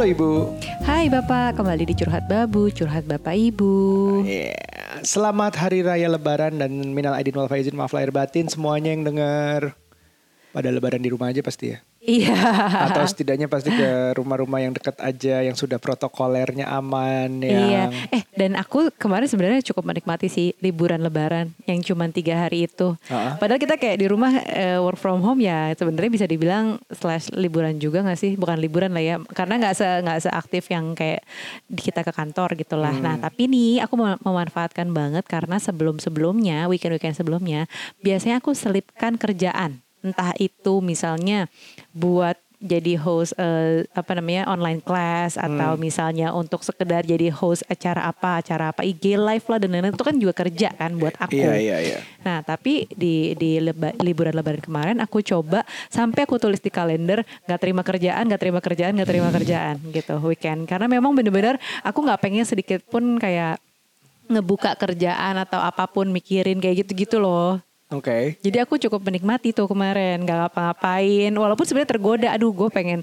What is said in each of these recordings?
Halo Ibu. Hai Bapak, kembali di Curhat Babu, Curhat Bapak Ibu. Yeah. Selamat Hari Raya Lebaran dan minal aidin wal faizin maaf lahir batin semuanya yang dengar. Pada lebaran di rumah aja pasti ya. Iya. Atau setidaknya pasti ke rumah-rumah yang dekat aja yang sudah protokolernya aman Iya. yang Eh, dan aku kemarin sebenarnya cukup menikmati sih liburan lebaran yang cuma tiga hari itu. Ah. Padahal kita kayak di rumah eh, work from home ya sebenarnya bisa dibilang slash liburan juga nggak sih? Bukan liburan lah ya, karena nggak se nggak seaktif yang kayak di- kita ke kantor gitulah. Nah, tapi nih aku mem- memanfaatkan banget karena sebelum sebelumnya weekend weekend sebelumnya biasanya aku selipkan kerjaan entah itu misalnya buat jadi host eh, apa namanya online class atau misalnya untuk sekedar jadi host acara apa acara apa IG live lah dan lain-lain itu kan juga kerja kan buat aku. Iya iya iya. Nah tapi di di leba- liburan lebaran kemarin aku coba sampai aku tulis di kalender nggak terima kerjaan nggak terima kerjaan nggak terima kerjaan gitu weekend karena memang bener-bener aku nggak pengen sedikit pun kayak ngebuka kerjaan atau apa pun mikirin kayak gitu-gitu loh. Oke. Jadi aku cukup menikmati tuh kemarin nggak ngapa-ngapain walaupun sebenarnya tergoda aduh gue pengen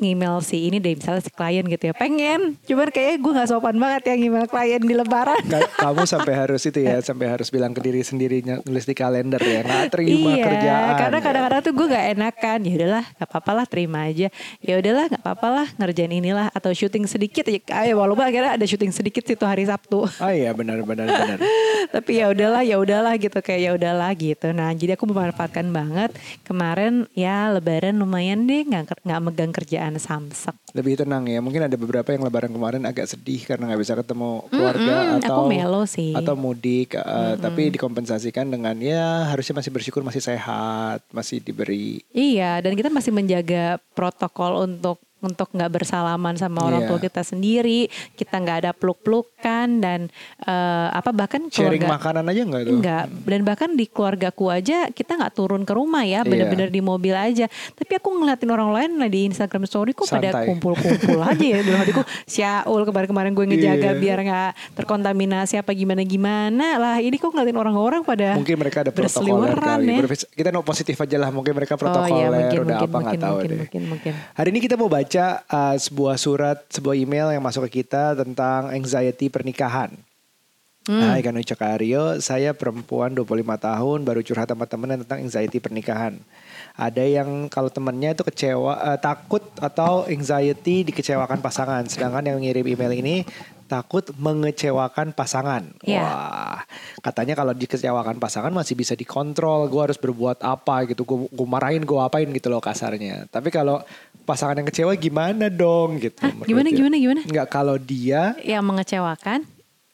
ngemail si ini deh misalnya si klien gitu ya pengen cuman kayaknya gue nggak sopan banget ya ngemail klien di lebaran Ka- Kamu sampai harus itu ya, sampai harus bilang ke diri sendiri ny- nulis di kalender ya, nggak terima iya, kerjaan. karena ya. kadang-kadang tuh gue gak enakan. Ya udahlah, gak apa-apa lah, terima aja. Ya udahlah, gak apa-apa lah, ngerjain inilah atau syuting sedikit aja. Walaupun akhirnya ada syuting sedikit sih tuh hari Sabtu. Oh iya benar benar benar. Tapi ya udahlah, ya udahlah gitu kayak ya udahlah gitu. Nah, jadi aku memanfaatkan banget kemarin ya Lebaran lumayan deh nggak nggak megang kerjaan samsek. Lebih tenang ya. Mungkin ada beberapa yang lebaran kemarin agak sedih karena nggak bisa ketemu keluarga Mm-mm, aku atau melo sih. atau mudik eh, tapi dikompensasikan dengan ya harusnya masih bersyukur masih sehat, masih diberi Iya, dan kita masih menjaga protokol untuk untuk nggak bersalaman sama orang Iya. tua kita sendiri, kita nggak ada peluk-pelukan dan eh, apa bahkan sharing keluarga makanan aja nggak tuh? Enggak, dan bahkan di keluargaku aja kita nggak turun ke rumah ya, Iya. bener-bener di mobil aja. Tapi aku ngeliatin orang lain lah di Instagram Story kok pada kumpul-kumpul aja ya. Dalam hatiku, Syaul kemarin-kemarin gue ngejaga biar nggak terkontaminasi apa gimana-gimana lah. Ini kok ngeliatin orang-orang pada Mungkin mereka ada protokoler kali. ya. Kita no positif aja lah. Mungkin mereka Oh protokoler iya mungkin udah mungkin apa nggak mungkin tahu mungkin, deh. mungkin mungkin. Hari ini kita mau baca uh, sebuah surat, sebuah email yang masuk ke kita tentang anxiety pernikahan. Hmm. Hai Kanu Cakario, saya perempuan 25 tahun baru curhat sama temen tentang anxiety pernikahan. Ada yang kalau temennya itu kecewa, eh, takut atau anxiety dikecewakan pasangan. Sedangkan yang ngirim email ini takut mengecewakan pasangan. Iya. Wah, katanya kalau dikecewakan pasangan masih bisa dikontrol. Gue harus berbuat apa gitu. Gue marahin, gue apain gitu loh kasarnya. Tapi kalau pasangan yang kecewa gimana dong gitu. Hah, gimana, dia. gimana, gimana? Nggak kalau dia Yang mengecewakan.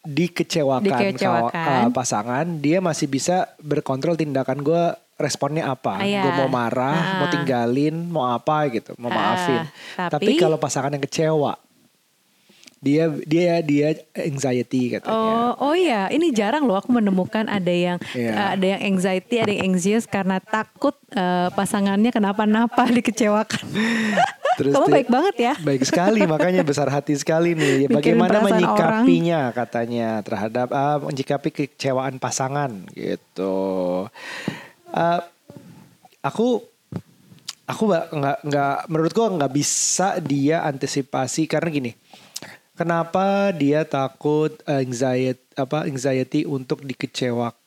dikecewakan, Dikecewakan. kawa- uh, pasangan, dia masih bisa berkontrol tindakan gue responnya apa. Ah, iya. Gue mau marah, mau Ah. tinggalin, mau apa gitu, mau Ah, maafin. tapi- Tapi, kalau pasangan yang kecewa, dia dia dia anxiety katanya. Oh, oh iya, ini jarang loh aku menemukan ada yang Iya. uh, ada yang anxiety, ada yang anxious karena takut uh, pasangannya kenapa-napa dikecewakan. Terus Kamu dia- baik banget ya. Baik sekali, makanya besar hati sekali nih. Mikirin Bagaimana menyikapinya katanya terhadap ah, menyikapi kekecewaan pasangan gitu. Ah, aku aku nggak nggak menurutku nggak bisa dia antisipasi karena gini. Kenapa dia takut anxiety apa anxiety untuk dikecewakan?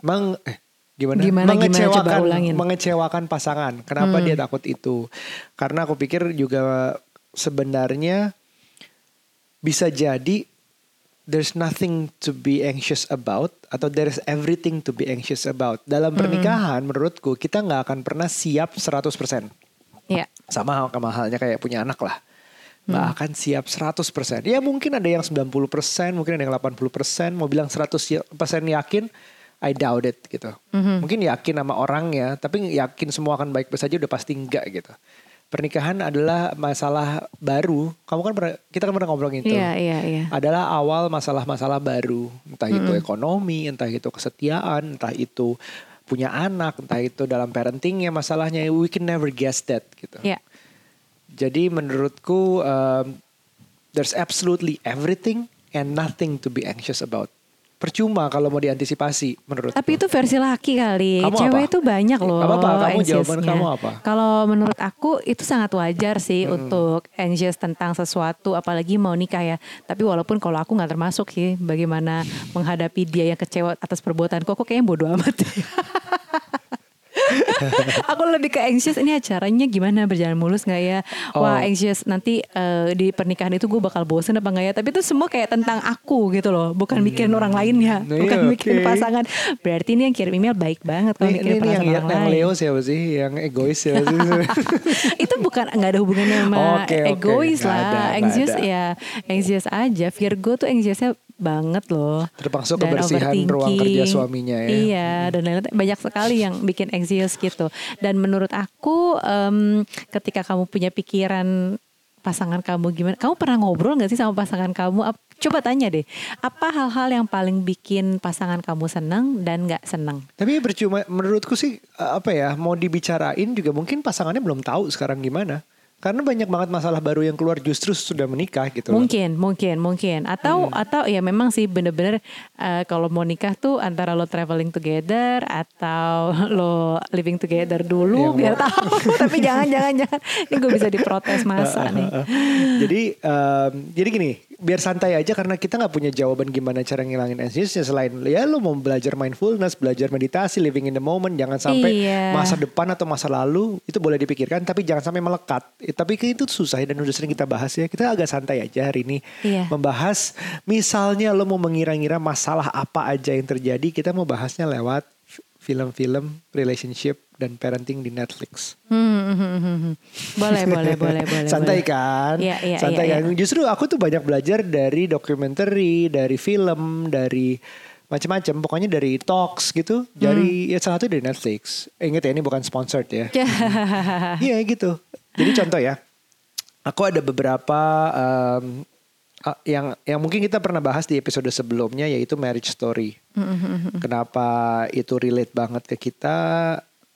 Meng eh gimana? Gimana, gimana? mengecewakan Coba ulangin. mengecewakan pasangan. Kenapa Hmm. dia takut itu? Karena aku pikir juga sebenarnya bisa jadi there's nothing to be anxious about atau there's everything to be anxious about. Dalam pernikahan menurutku kita nggak akan pernah siap 100%. Iya. Sama sama halnya kayak punya anak lah. Nggak akan siap 100%. Ya mungkin ada yang 90%, mungkin ada yang 80%, mau bilang 100% yakin, I doubt it gitu. Mungkin yakin sama orangnya, tapi yakin semua akan baik-baik saja udah pasti enggak gitu. Pernikahan adalah masalah baru. Kamu kan pernah, kita kan pernah ngobrolin itu. Iya, iya, iya. Adalah awal masalah-masalah baru. Entah itu ekonomi, entah itu kesetiaan, entah itu punya anak, entah itu dalam parentingnya masalahnya. We can never guess that gitu. Iya. Jadi menurutku um, there's absolutely everything and nothing to be anxious about. percuma kalau mau diantisipasi menurut. Tapi itu versi laki kali. Kamu Cewek apa? itu banyak loh. Apa apa? Kamu jawaban kamu apa? Kalau menurut aku itu sangat wajar sih untuk anxious tentang sesuatu, apalagi mau nikah ya. Tapi walaupun kalau aku nggak termasuk sih, bagaimana menghadapi dia yang kecewa atas perbuatanku, aku kayaknya bodoh amat. aku lebih ke anxious ini acaranya gimana berjalan mulus nggak ya wah Oh. anxious nanti eh, di pernikahan itu gue bakal bosen apa nggak ya tapi itu semua kayak tentang aku gitu loh bukan mikirin orang lainnya Nah, bukan iya, mikirin oke. pasangan berarti ini yang kirim email baik banget kalau mikirin ini, yang, yang, lain Leo siapa sih? Yang egois siapa sih? itu bukan nggak ada hubungannya sama Oke, oke. egois Nggak lah ada, anxious ada. ya anxious aja Virgo tuh anxiousnya banget loh Termasuk Dan kebersihan ruang kerja suaminya ya. iya dan lain-lain banyak sekali yang bikin anxious gitu. Dan menurut aku em, ketika kamu punya pikiran pasangan kamu gimana kamu pernah ngobrol nggak sih sama pasangan kamu? Coba tanya deh apa hal-hal yang paling bikin pasangan kamu senang dan nggak senang Tapi percuma menurutku sih uh, apa ya mau dibicarain juga mungkin pasangannya belum tahu sekarang gimana. Karena banyak banget masalah baru yang keluar justru sudah menikah gitu. loh. Mungkin, mungkin, mungkin. Atau atau ya memang sih bener-bener eh, kalau mau nikah tuh antara lo traveling together atau lo living together dulu Yang biar mau- tahu. Tapi jangan, jangan, jangan. Ini gue bisa diprotes masa nih. jadi em, jadi gini biar santai aja karena kita nggak punya jawaban gimana cara ngilangin anxiousnya selain ya lo mau belajar mindfulness belajar meditasi living in the moment jangan sampai Iya. masa depan atau masa lalu itu boleh dipikirkan tapi jangan sampai melekat Eh, tapi kayak itu susah ya dan udah sering kita bahas ya kita agak santai aja hari ini Iya. membahas misalnya lo mau mengira-ngira masalah apa aja yang terjadi kita mau bahasnya lewat film-film relationship dan parenting di Netflix. Hmm, hmm, hmm, hmm, hmm. Boleh, boleh, boleh, boleh. Santai boleh. kan? Iya, iya, Santai iya, kan? Justru aku tuh banyak belajar dari dokumenter, dari film, dari macam-macam. Pokoknya dari talks gitu. Dari Hmm. ya salah satu dari Netflix. Eh, Ingat ya ini bukan sponsored ya. Iya gitu. Jadi contoh ya. Aku ada beberapa em, ah, yang yang mungkin kita pernah bahas di episode sebelumnya yaitu marriage story. Kenapa itu relate banget ke kita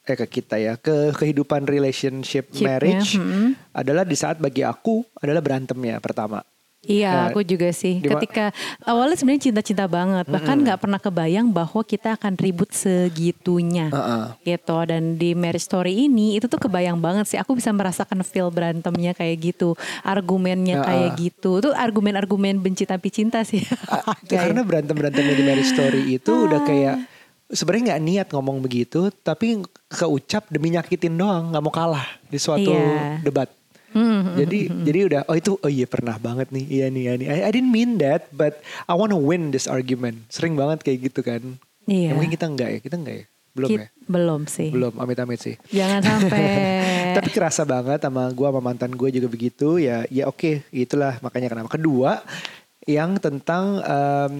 eh ke kita ya ke kehidupan relationship Ship-nya, marriage mm-mm. adalah di saat bagi aku adalah berantemnya pertama. Iya, Nah, aku juga sih. di ma- Ketika awalnya sebenarnya cinta-cinta banget, bahkan nggak pernah kebayang bahwa kita akan ribut segitunya, Heeh. gitu. Dan di Marriage Story ini itu tuh kebayang banget sih. Aku bisa merasakan feel berantemnya kayak gitu, argumennya Heeh. kayak gitu. Itu argumen-argumen benci tapi cinta sih. Kayak- karena berantem berantemnya di marriage story itu udah kayak sebenarnya nggak niat ngomong begitu tapi keucap demi nyakitin doang nggak mau kalah di suatu Iya. debat. Hmm, jadi jadi udah oh itu oh iya pernah banget nih. Iya nih iya nih. I, I didn't mean that but I wanna win this argument. Sering banget kayak gitu kan. Iya. Ya, mungkin kita enggak ya? Kita enggak ya? Belum Kit- ya? belum sih. belum amit amit sih. Jangan sampai. tapi kerasa banget sama gue sama mantan gue juga begitu. Ya ya oke itulah makanya kenapa. Kedua yang tentang em,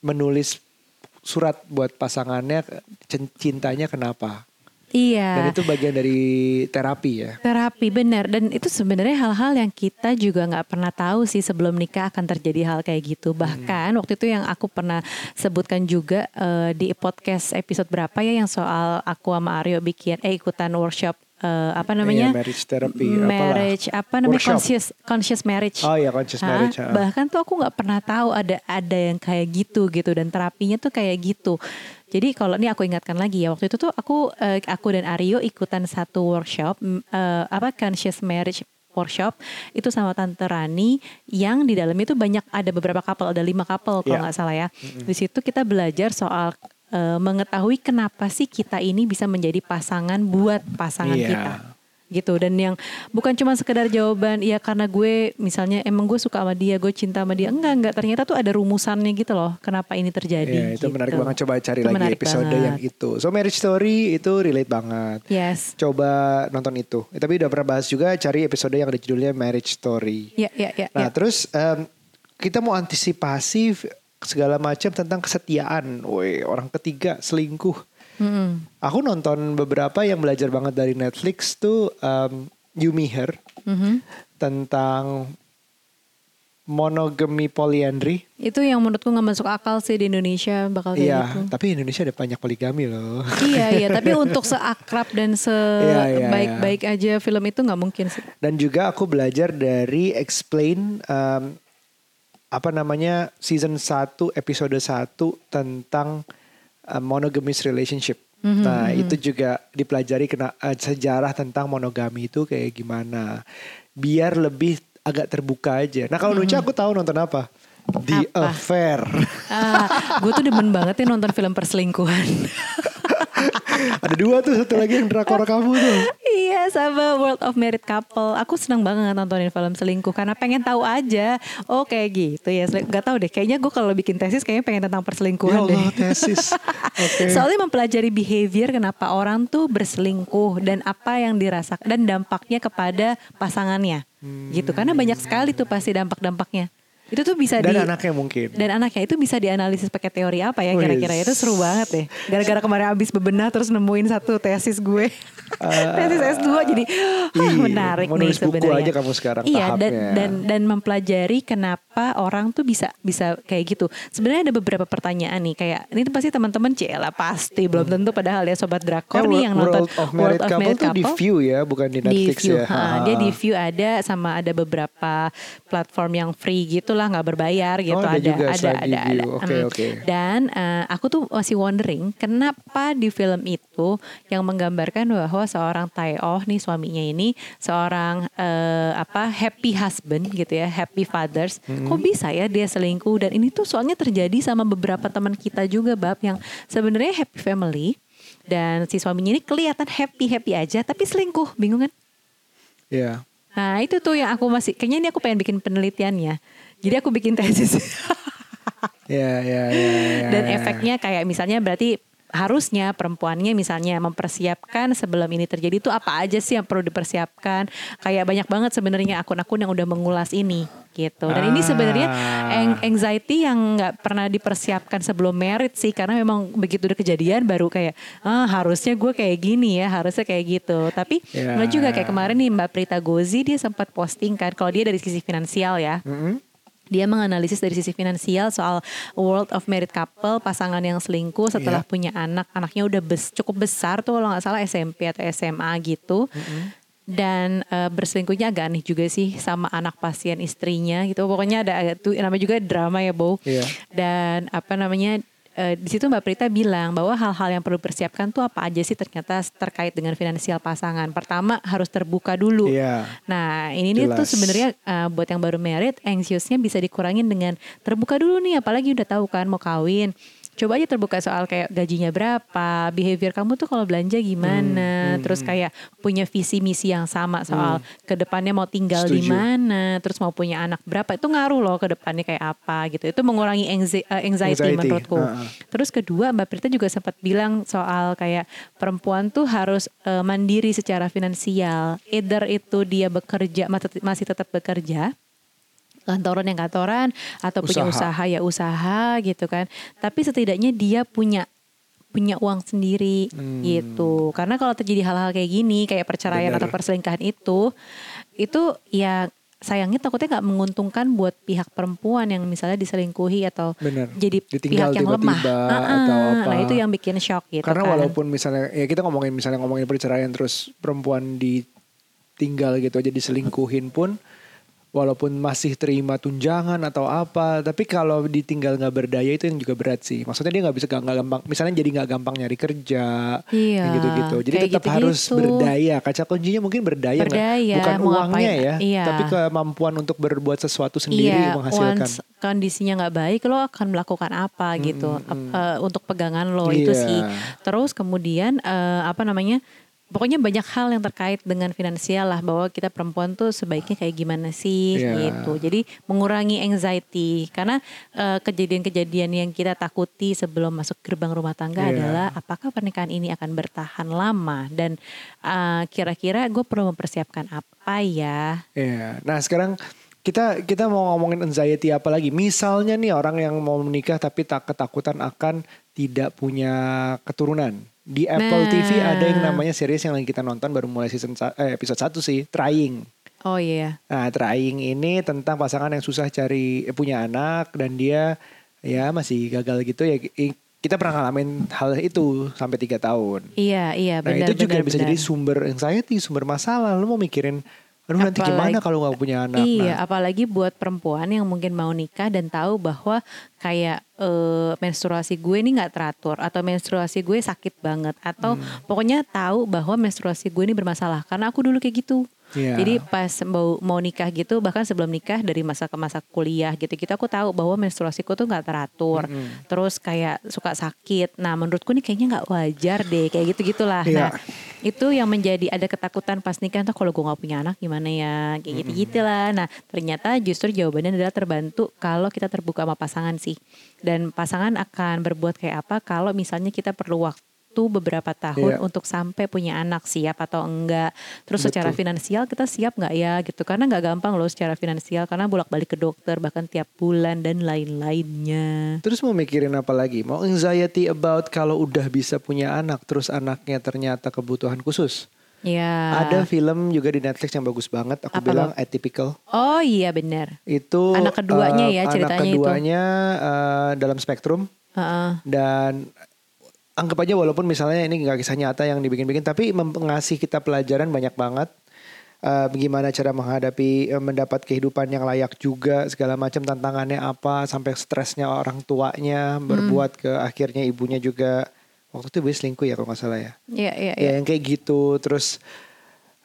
menulis surat buat pasangannya cin- cintanya kenapa iya. dan itu bagian dari terapi ya Terapi benar dan itu sebenarnya hal-hal yang kita juga nggak pernah tahu sih sebelum nikah akan terjadi hal kayak gitu. Bahkan waktu itu yang aku pernah sebutkan juga eh, di podcast episode berapa ya yang soal aku sama Aryo bikin eh ikutan workshop eh, apa namanya Iya, marriage therapy, apalah. marriage apa namanya Workshop. conscious conscious marriage. oh ya conscious Hah? marriage ah. Bahkan tuh aku nggak pernah tahu ada ada yang kayak gitu gitu dan terapinya tuh kayak gitu. Jadi kalau ini aku ingatkan lagi ya waktu itu tuh aku eh, aku dan Aryo ikutan satu workshop eh, apa conscious marriage workshop itu sama Tante Rani yang di dalam itu banyak ada beberapa couple ada lima couple kalau Iya. nggak salah ya. Di situ kita belajar soal eh, mengetahui kenapa sih kita ini bisa menjadi pasangan buat pasangan Iya. kita. Gitu. Dan yang bukan cuma sekedar jawaban ya karena gue misalnya emang gue suka sama dia gue cinta sama dia. Enggak enggak. Ternyata tuh ada rumusannya gitu loh kenapa ini terjadi Iya, itu gitu. menarik banget. Coba cari Itu lagi episode banget. yang itu. So marriage story itu relate banget. Yes. Coba nonton itu. Eh, tapi udah pernah bahas juga cari episode yang ada judulnya marriage story. Ya ya ya, Nah ya. terus em, kita mau antisipasi segala macam tentang kesetiaan. Woi orang ketiga selingkuh. Mm-mm. Aku nonton beberapa yang belajar banget dari Netflix tuh em, You Me Her Mhm. tentang monogami polyandry. itu yang menurutku nggak masuk akal sih di Indonesia bakal kayak Iya, gitu tapi Indonesia ada banyak poligami loh. iya iya tapi untuk seakrab dan Iya, iya, sebaik-baik aja film itu nggak mungkin sih Dan juga aku belajar dari explain em, apa namanya season 1 episode 1 tentang uh, monogamous relationship. Mhm, Nah, itu juga dipelajari kena uh, sejarah tentang monogami itu kayak gimana. Biar lebih agak terbuka aja. Nah, kalau Nucha aku tahu nonton apa? The Mhm. Apa? Affair. Ah, gue tuh demen banget ya nonton film perselingkuhan. Ada dua tuh, satu lagi yang drakor kamu tuh. iya sama World of Married Couple. Aku seneng banget nontonin film selingkuh karena pengen tahu aja. Oh kayak gitu ya. Gak tahu deh. Kayaknya gue kalau bikin tesis kayaknya pengen tentang Ya perselingkuhan deh. Allah, tesis. Oke. Soalnya mempelajari behavior kenapa orang tuh berselingkuh dan apa yang dirasakan dan dampaknya kepada pasangannya. Gitu. Karena banyak sekali tuh pasti dampak-dampaknya. Itu tuh bisa di Dan anaknya mungkin. dan anaknya itu bisa dianalisis pakai teori apa ya kira-kira itu seru banget deh. Gara-gara kemarin abis bebenah terus nemuin satu tesis gue. tesis S2 jadi ah, menarik nih sebenarnya. aja kamu sekarang Iya dan tahapnya. dan dan mempelajari kenapa orang tuh bisa bisa kayak gitu. Sebenarnya ada beberapa pertanyaan nih kayak ini tuh pasti teman-teman cila pasti belum tentu padahal ya sobat drakor Ya, nih yang nonton World of Married Couple tuh di view ya, bukan di Netflix view. ya. Ha, dia di view ada sama ada beberapa platform yang free gitulah nggak berbayar gitu Oh, ada ada juga ada ada ada. Oke, Hmm. oke. Dan eh, aku tuh masih wondering kenapa di film itu yang menggambarkan bahwa seorang Tae-oh nih suaminya ini seorang eh, apa happy husband gitu ya, happy fathers. Hmm. Kok bisa ya dia selingkuh dan ini tuh soalnya terjadi sama beberapa teman kita juga bab yang sebenarnya happy family dan si suaminya ini kelihatan happy-happy aja tapi selingkuh, bingung kan? Iya. Nah itu tuh yang aku masih kayaknya ini aku pengen bikin penelitiannya. Jadi aku bikin tesis. Iya, iya, iya. iya, Dan iya. efeknya kayak misalnya berarti harusnya perempuannya misalnya mempersiapkan sebelum ini terjadi itu apa aja sih yang perlu dipersiapkan. Kayak banyak banget sebenarnya akun-akun yang udah mengulas ini gitu. Dan ini sebenarnya Ah. anxiety yang nggak pernah dipersiapkan sebelum merit sih karena memang begitu udah kejadian baru kayak ah harusnya gue kayak gini ya harusnya kayak gitu. Tapi Ya. nggak juga kayak kemarin nih Mbak Prita Gozi dia sempat posting kan kalau dia dari sisi finansial ya Mm-mm. Dia menganalisis dari sisi finansial soal world of married couple pasangan yang selingkuh setelah Iya. punya anak. Anaknya udah bes- cukup besar tuh kalau nggak salah SMP atau SMA gitu. Dan eh, berselingkuhnya agak aneh juga sih sama anak pasien istrinya gitu. Pokoknya ada ada tuh namanya juga drama ya Bo. Iya. dan apa namanya eh, di situ Mbak Prita bilang bahwa hal-hal yang perlu persiapkan tuh apa aja sih ternyata terkait dengan finansial pasangan pertama harus terbuka dulu Iya. Nah ini nih tuh sebenarnya uh, buat yang baru married, anxiousnya bisa dikurangin dengan terbuka dulu nih, apalagi udah tahu kan mau kawin. Coba aja terbuka soal kayak gajinya berapa, behavior kamu tuh kalau belanja Hmm, gimana, terus kayak punya visi misi yang sama soal ke depannya mau tinggal di Hmm. Mana, terus mau punya anak berapa, itu ngaruh loh ke depannya kayak apa gitu. Itu mengurangi anxi- uh, anxiety, Anxiety, menurutku. ha-ha. Terus kedua Mbak Prita juga sempat bilang soal kayak perempuan tuh harus eh, mandiri secara finansial. Either itu dia bekerja masih tetap bekerja kantoran yang kantoran atau punya Usaha. usaha ya usaha gitu kan. Tapi setidaknya dia punya punya uang sendiri Hmm. gitu. Karena kalau terjadi hal-hal kayak gini kayak perceraian Bener. atau perselingkuhan itu itu ya sayangnya takutnya nggak menguntungkan buat pihak perempuan yang misalnya diselingkuhi atau Bener. jadi Ditinggal pihak yang lemah. tiba-tiba Ah, atau ah. apa. Nah itu yang bikin shock gitu Karena kan. walaupun misalnya ya kita ngomongin misalnya ngomongin perceraian terus perempuan ditinggal gitu aja diselingkuhin pun walaupun masih terima tunjangan atau apa tapi kalau ditinggal nggak berdaya itu yang juga berat sih maksudnya dia nggak bisa nggak gampang misalnya jadi nggak gampang nyari kerja Iya, gitu gitu jadi tetap gitu-gitu. harus berdaya kaca kuncinya mungkin berdaya? Berdaya, bukan uangnya ngapain, ya iya. tapi kemampuan untuk berbuat sesuatu sendiri iya, menghasilkan once kondisinya nggak baik lo akan melakukan apa gitu Ap- eh, untuk pegangan lo itu Iya. sih. Terus kemudian eh, apa namanya? Pokoknya banyak hal yang terkait dengan finansial lah bahwa kita perempuan tuh sebaiknya kayak gimana sih Iya. gitu. Jadi mengurangi anxiety karena eh, kejadian-kejadian yang kita takuti sebelum masuk gerbang rumah tangga Iya. adalah apakah pernikahan ini akan bertahan lama dan eh, kira-kira gue perlu mempersiapkan apa ya? Iya. Nah sekarang kita kita mau ngomongin anxiety apa lagi? Misalnya nih orang yang mau menikah tapi tak ketakutan akan tidak punya keturunan. Di Apple Nah. TV ada yang namanya series yang lagi kita nonton baru mulai season eh, episode 1 sih, Trying. Oh iya. Nah, Trying ini tentang pasangan yang susah cari eh, punya anak dan dia ya masih gagal gitu ya. Kita pernah ngalamin hal itu sampai tiga tahun. Iya, iya Nah benar itu juga benar, bisa benar. jadi sumber anxiety, sumber masalah. Lu mau mikirin Aduh nanti gimana kalau nggak punya anak? Iya, Nah, apalagi buat perempuan yang mungkin mau nikah dan tahu bahwa kayak eh, menstruasi gue ini nggak teratur atau menstruasi gue sakit banget atau Hmm. pokoknya tahu bahwa menstruasi gue ini bermasalah karena aku dulu kayak gitu. Iya. Jadi pas mau mau nikah gitu bahkan sebelum nikah dari masa ke masa kuliah gitu gitu aku tahu bahwa menstruasiku tuh nggak teratur. Terus kayak suka sakit. Nah, menurutku nih kayaknya nggak wajar deh kayak gitu gitulah. Iya. Nah, itu yang menjadi ada ketakutan pas nikah tuh kalau gue nggak punya anak gimana ya kayak gitu gitulah. Nah, ternyata justru jawabannya adalah terbantu kalau kita terbuka sama pasangan sih. Dan pasangan akan berbuat kayak apa kalau misalnya kita perlu waktu beberapa tahun Iya. untuk sampai punya anak siap atau enggak terus secara Betul. finansial kita siap nggak ya gitu karena nggak gampang loh secara finansial karena bolak balik ke dokter bahkan tiap bulan dan lain-lainnya Terus mau mikirin apa lagi? Mau anxiety about kalau udah bisa punya anak, terus anaknya ternyata kebutuhan khusus. ya Ada film juga di Netflix yang bagus banget. Aku Apa, bilang atypical. oh iya benar Itu Anak keduanya eh, ya ceritanya Anak itu. keduanya eh, dalam spektrum Heeh. dan anggap aja walaupun misalnya ini nggak kisah nyata yang dibikin-bikin, tapi mem- ngasih kita pelajaran banyak banget. Eh, bagaimana cara menghadapi eh, mendapat kehidupan yang layak juga segala macam tantangannya apa sampai stresnya orang tuanya berbuat ke akhirnya ibunya juga. Waktu itu gue selingkuh ya kalau nggak salah ya? Iya, iya, ya iya. yang kayak gitu. Terus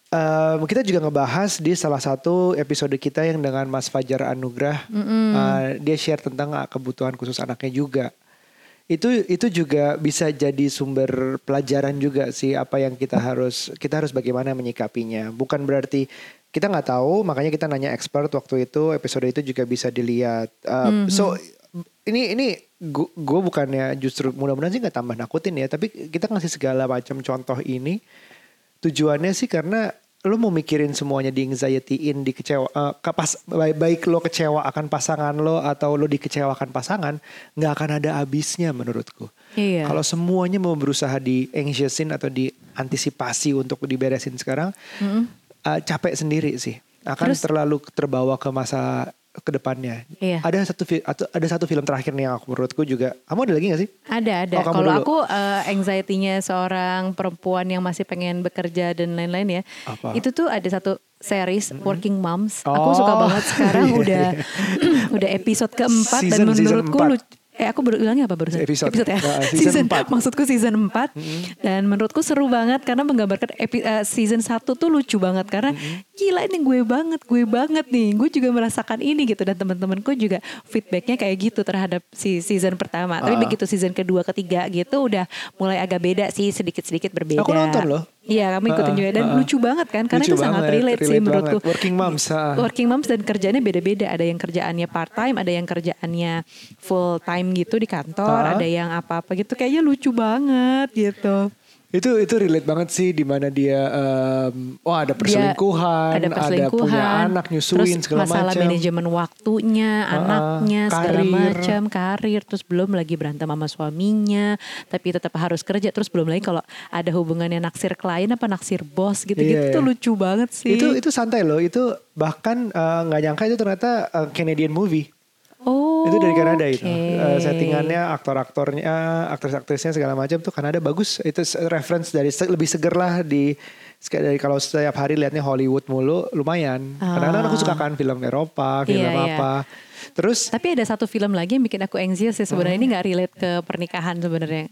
em, kita juga ngebahas di salah satu episode kita yang dengan Mas Fajar Anugrah. Eh, dia share tentang ah, kebutuhan khusus anaknya juga itu itu juga bisa jadi sumber pelajaran juga sih apa yang kita harus kita harus bagaimana menyikapinya. Bukan berarti kita nggak tahu makanya kita nanya expert waktu itu episode itu juga bisa dilihat. Uh, so ini ini gue bukannya justru mudah-mudahan sih nggak tambah nakutin ya tapi kita ngasih segala macam contoh ini. Tujuannya sih karena lo mau mikirin semuanya di anxiety-in di kecewa eh, ke pas baik, baik lo kecewa akan pasangan lo atau lo dikecewakan pasangan nggak akan ada habisnya menurutku. Iya. kalau semuanya mau berusaha di anxiousin atau diantisipasi untuk diberesin sekarang eh, capek sendiri sih. Akan Terus- terlalu terbawa ke masa ke depannya Iya. ada satu ada satu film terakhir nih yang aku menurutku juga kamu ada lagi gak sih Ada ada. Oh, Kalau aku eh, anxiety-nya seorang perempuan yang masih pengen bekerja dan lain-lain ya. Apa? Itu tuh ada satu series Working Moms. Oh, Aku suka banget sekarang iya, udah udah episode keempat dan Season- season menurutku lucu. Eh aku baru bilangnya apa barusan? Episode. ya. Nah, season empat. Maksudku season 4 dan menurutku seru banget karena menggambarkan epi- eh, season 1 tuh lucu banget karena gila ini gue banget, gue banget nih. Gue juga merasakan ini gitu dan teman-temanku juga feedbacknya kayak gitu terhadap si season pertama. Tapi Ah. begitu season kedua, ketiga gitu udah mulai agak beda sih sedikit-sedikit berbeda. Aku nonton loh. Iya kamu ikutin Ah, juga dan ah, ah. lucu banget kan karena itu sangat banget, relate, sih relate menurutku. banget. Working moms, ah. Working moms dan kerjanya beda-beda. Ada yang kerjaannya part time, ada yang kerjaannya full time gitu di kantor, Ah. ada yang apa-apa gitu. Kayaknya lucu banget gitu. Itu itu relate banget sih di mana dia em, wah ada Dia perselingkuhan, ada perselingkuhan, punya anak nyusuin terus segala masalah macam. manajemen waktunya, Ah, anaknya segala karir. macam, karir, terus belum lagi berantem sama suaminya, tapi tetap harus kerja, terus belum lagi kalau ada hubungannya naksir klien apa naksir bos gitu-gitu Iya, tuh iya. lucu banget sih. Itu itu santai loh. Itu bahkan eh, nggak nyangka itu ternyata eh, Canadian movie. Oh, itu dari Kanada itu. oke. Eh, settingannya, aktor-aktornya, aktris-aktrisnya segala macam tuh Kanada bagus. Itu reference dari lebih seger lah di sekali dari kalau setiap hari liatnya Hollywood mulu lumayan. Kadang-kadang aku suka kan film Eropa, film Iya, iya. apa. Terus Tapi ada satu film lagi yang bikin aku anxious ya sebenarnya ini nggak relate ke pernikahan sebenarnya.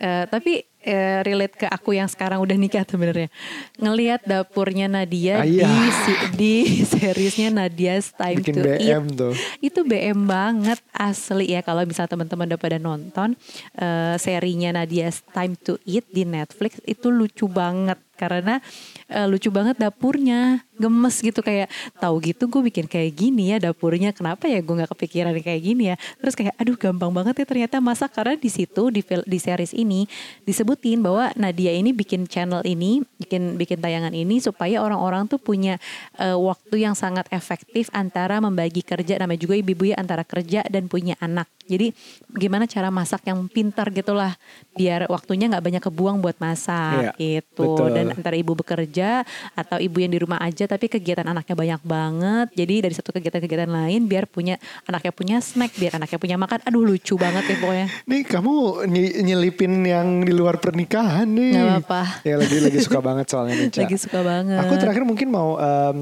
Eh, tapi eh, relate ke aku yang sekarang udah nikah sebenarnya. Ngelihat dapurnya Nadia Ah, iya. di si- di seriesnya Nadia's Time Bikin to BM Eat. tuh. Itu BM banget asli ya kalau misal teman-teman udah pada nonton eh, serinya Nadia's Time to Eat di Netflix itu lucu banget karena eh, lucu banget dapurnya gemes gitu kayak tahu gitu gue bikin kayak gini ya dapurnya kenapa ya gue nggak kepikiran kayak gini ya terus kayak aduh gampang banget ya ternyata masak karena di situ di di series ini disebutin bahwa Nadia ini bikin channel ini bikin bikin tayangan ini supaya orang-orang tuh punya eh, waktu yang sangat efektif antara membagi kerja namanya juga ibu-ibu ya antara kerja dan punya anak Jadi gimana cara masak yang pintar gitulah biar waktunya nggak banyak kebuang buat masak Iya, gitu. betul. Dan antara ibu bekerja atau ibu yang di rumah aja tapi kegiatan anaknya banyak banget. Jadi dari satu kegiatan-kegiatan lain biar punya anaknya punya snack, biar anaknya punya makan. Aduh lucu banget ya pokoknya. Nih kamu ny- nyelipin yang di luar pernikahan nih. Nggak apa-apa. Ya lagi lagi suka banget soalnya nih, Ca. Lagi suka banget. Aku terakhir mungkin mau em,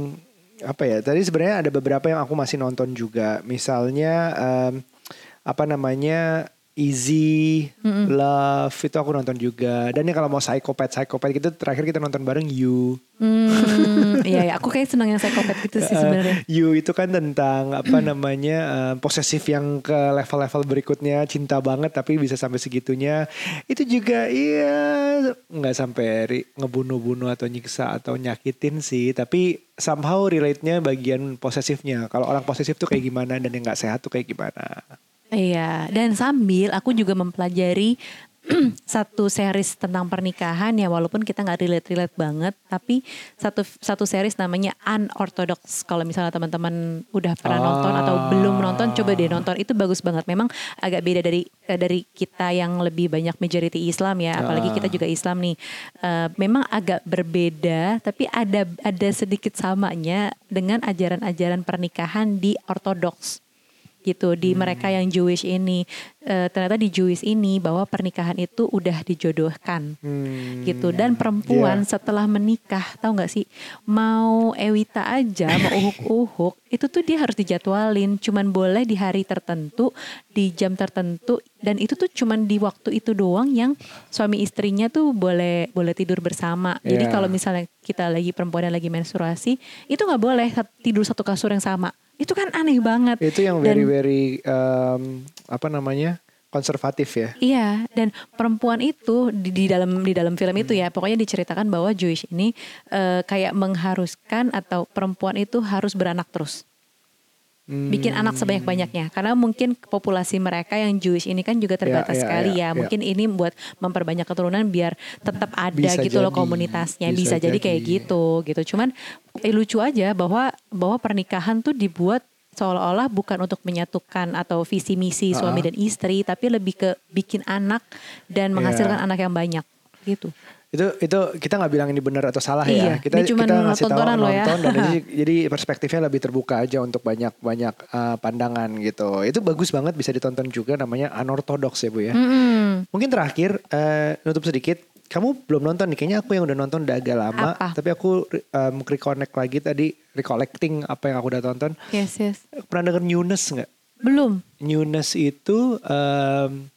apa ya? Tadi sebenarnya ada beberapa yang aku masih nonton juga. Misalnya em, apa namanya? Easy, Love itu aku nonton juga. Dan yang kalau mau psychopath, psychopath gitu terakhir kita nonton bareng You. Hmm, iya, iya. aku kayak senang yang psikopat gitu sih sebenarnya. Eh, you itu kan tentang apa namanya eh, posesif yang ke level-level berikutnya cinta banget tapi bisa sampai segitunya itu juga iya nggak sampai ngebunuh-bunuh atau nyiksa atau nyakitin sih tapi somehow relate-nya bagian posesifnya kalau orang posesif tuh kayak gimana dan yang nggak sehat tuh kayak gimana Iya, dan sambil aku juga mempelajari satu series tentang pernikahan ya walaupun kita nggak relate-relate banget tapi satu satu series namanya Unorthodox. Kalau misalnya teman-teman udah pernah Ah. nonton atau belum nonton coba deh nonton. Itu bagus banget. Memang agak beda dari eh, dari kita yang lebih banyak majority Islam ya apalagi Ah. kita juga Islam nih. Eh, memang agak berbeda tapi ada ada sedikit samanya dengan ajaran-ajaran pernikahan di ortodoks gitu di Hmm. mereka yang Jewish ini. Eh, ternyata di Jewish ini bahwa pernikahan itu udah dijodohkan Hmm, gitu. dan perempuan setelah menikah tahu nggak sih mau Ewita aja mau uhuk-uhuk itu tuh dia harus dijadwalin. Cuman boleh di hari tertentu di jam tertentu dan itu tuh cuman di waktu itu doang yang suami istrinya tuh boleh boleh tidur bersama. Jadi Iya. kalau misalnya kita lagi perempuan yang lagi menstruasi itu nggak boleh tidur satu kasur yang sama itu kan aneh banget. Itu yang Dan- very very em, apa namanya konservatif ya? Iya, dan perempuan itu di, di dalam di dalam film itu ya, pokoknya diceritakan bahwa Jewish ini eh, kayak mengharuskan atau perempuan itu harus beranak terus, Hmm, bikin anak sebanyak-banyaknya. Karena mungkin populasi mereka yang Jewish ini kan juga terbatas iya, sekali iya, ya. iya. Mungkin ini buat memperbanyak keturunan biar tetap ada Bisa gitu loh jadi, komunitasnya. bisa Bisa, jadi kayak jadi. gitu gitu. Cuman eh, lucu aja bahwa bahwa pernikahan tuh dibuat seolah-olah bukan untuk menyatukan atau visi misi suami Uh-uh. dan istri, tapi lebih ke bikin anak dan menghasilkan Iya. anak yang banyak gitu. Itu itu kita nggak bilang ini benar atau salah Iya, ya kita kita ngasih tahu loh ya. nonton dan jadi, jadi perspektifnya lebih terbuka aja untuk banyak banyak uh, pandangan gitu itu bagus banget bisa ditonton juga namanya unorthodox ya bu ya Mm-mm. mungkin terakhir eh, nutup sedikit kamu belum nonton nih kayaknya aku yang udah nonton udah agak lama Apa? tapi aku um, reconnect lagi tadi recollecting apa yang aku udah tonton Yes yes. pernah denger Newness nggak Belum. Newness itu em,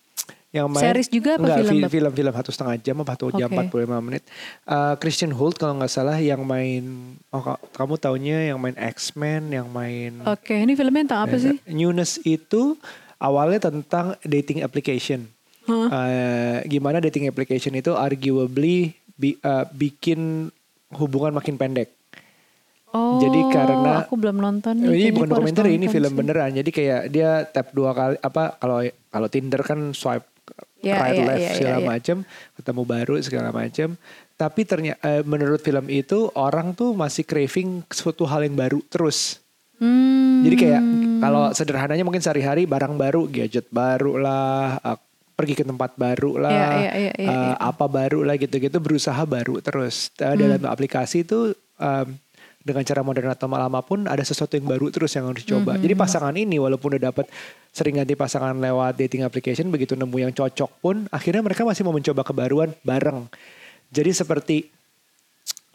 yang main Series juga apa Enggak, film, fi- Bab? film-film satu setengah jam apa satu jam Oke. 45 menit Eh, Christian Holt kalau nggak salah yang main oh ka- kamu taunya yang main X-Men yang main Oke, ini filmnya tentang apa sih? Newness itu awalnya tentang dating application Hah? Eh, gimana dating application itu arguably bi- eh, bikin hubungan makin pendek Oh, Jadi karena- aku belum nonton nih. ini kayaknya bukan dokumenter ini film sih. beneran. Jadi kayak dia tap dua kali apa kalau kalau Tinder kan swipe Ya, right ya, left ya, segala ya, ya. macam, ketemu baru segala macam. Tapi ternyata menurut film itu orang tuh masih craving suatu hal yang baru terus. Hmm. Jadi kayak kalau sederhananya mungkin sehari-hari barang baru, gadget baru lah, uh, pergi ke tempat baru lah, Iya, iya, iya, iya, uh, iya. apa baru lah gitu-gitu berusaha baru terus. Uh, Dalam aplikasi itu um, dengan cara modern atau lama pun ada sesuatu yang baru terus yang harus dicoba. Jadi pasangan ini walaupun udah dapat sering ganti pasangan lewat dating application begitu nemu yang cocok pun akhirnya mereka masih mau mencoba kebaruan bareng. Jadi seperti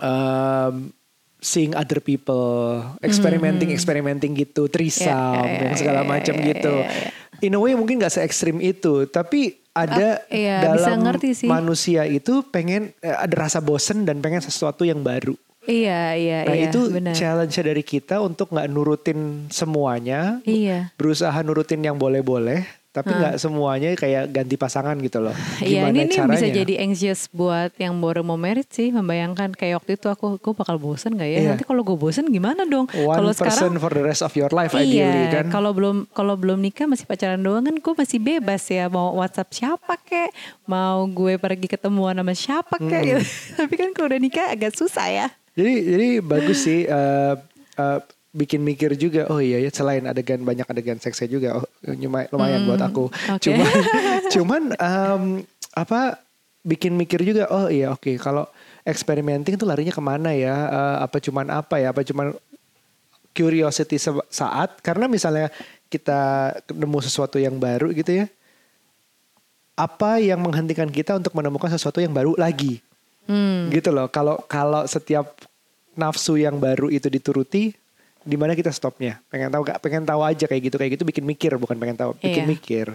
um, seeing other people, experimenting, experimenting gitu, Ya, ya, ya, yang segala macam ya, gitu. ya, ya. In a way mungkin gak se ekstrim itu, tapi ada Ah, iya, bisa dalam ngerti sih. manusia itu pengen eh, ada rasa bosen dan pengen sesuatu yang baru. Iya, iya, Nah iya. itu benar. challenge dari kita untuk nggak nurutin semuanya, Iya. berusaha nurutin yang boleh-boleh, tapi nggak semuanya kayak ganti pasangan gitu loh. Iya, ini, ini caranya? bisa jadi anxious buat yang baru mau merit sih, membayangkan kayak waktu itu aku gue bakal bosen gak ya? Iya. Nanti kalau gue bosen gimana dong? one Kalau person sekarang for the rest of your life ideally Iya, kan. kalau belum kalau belum nikah masih pacaran doang kan gue masih bebas ya mau WhatsApp siapa kek, mau gue pergi ketemuan sama siapa kek. gitu. Tapi kan kalau udah nikah agak susah ya. Jadi jadi bagus sih. eh, eh, bikin mikir juga oh iya ya selain adegan banyak adegan seksnya juga oh lumayan, lumayan buat aku oke. cuman cuman em, apa bikin mikir juga oh iya oke kalau experimenting tuh larinya ke mana ya Eh, apa cuman apa ya apa cuman curiosity saat karena misalnya kita nemu sesuatu yang baru gitu ya apa yang menghentikan kita untuk menemukan sesuatu yang baru lagi Hmm. gitu loh. Kalau kalau setiap nafsu yang baru itu dituruti di mana kita stopnya? Pengen tahu gak pengen tahu aja kayak gitu kayak gitu bikin mikir bukan pengen tahu bikin Iya. mikir.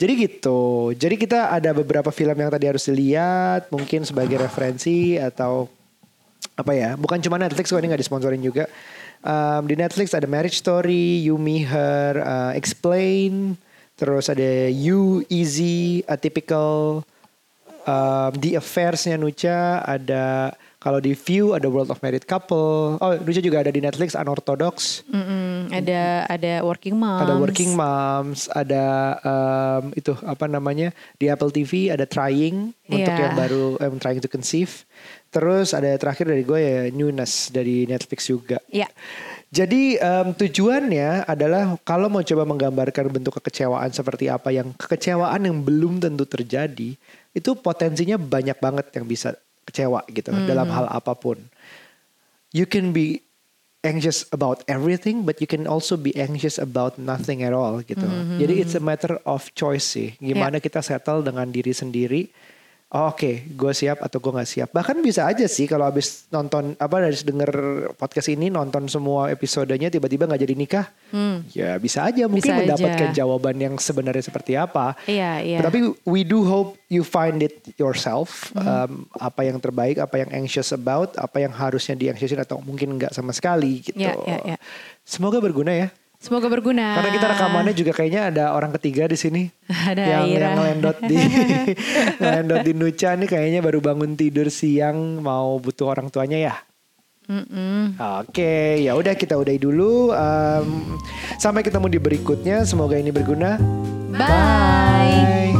Jadi gitu. Jadi kita ada beberapa film yang tadi harus dilihat mungkin sebagai referensi atau apa ya? Bukan cuma Netflix kok ini nggak disponsorin juga. Um, di Netflix ada Marriage Story You Me Her uh, Explain terus ada You Easy Atypical um, The Affairs-nya Nucha ada kalau di View ada World of Married Couple oh Nucha juga ada di Netflix Unorthodox Mm-mm. Ada ada working moms. ada Working Moms ada um, itu apa namanya di Apple TV ada Trying untuk Iya. yang baru um, Trying to Conceive terus ada terakhir dari gue ya Newness dari Netflix juga Ya. jadi em, tujuannya adalah kalau mau coba menggambarkan bentuk kekecewaan seperti apa yang kekecewaan yang belum tentu terjadi itu potensinya banyak banget yang bisa kecewa gitu dalam hal apa pun. You can be anxious about everything but you can also be anxious about nothing at all gitu. Jadi it's a matter of choice sih. Gimana kita settle dengan diri sendiri. Oh, Oke, gue siap atau gue nggak siap. Bahkan bisa aja sih kalau abis nonton apa dari denger podcast ini nonton semua episodenya tiba-tiba nggak jadi nikah, ya bisa aja mungkin Hmm. Bisa mendapatkan aja. jawaban yang sebenarnya seperti apa. Iya, iya. Tapi we do hope you find it yourself. Hmm. Um, apa yang terbaik, apa yang anxious about, apa yang harusnya di anxiousin atau mungkin nggak sama sekali gitu. Iya, iya, iya. Semoga berguna ya. Semoga berguna. Karena kita rekamannya juga kayaknya ada orang ketiga di sini. Ada yang Aira. yang ngelendot di ngelendot di Nuca nih kayaknya baru bangun tidur siang mau butuh orang tuanya ya. Mm-mm. Oke, ya udah kita udahi dulu. Um, sampai ketemu di berikutnya. Semoga ini berguna. Bye. Bye.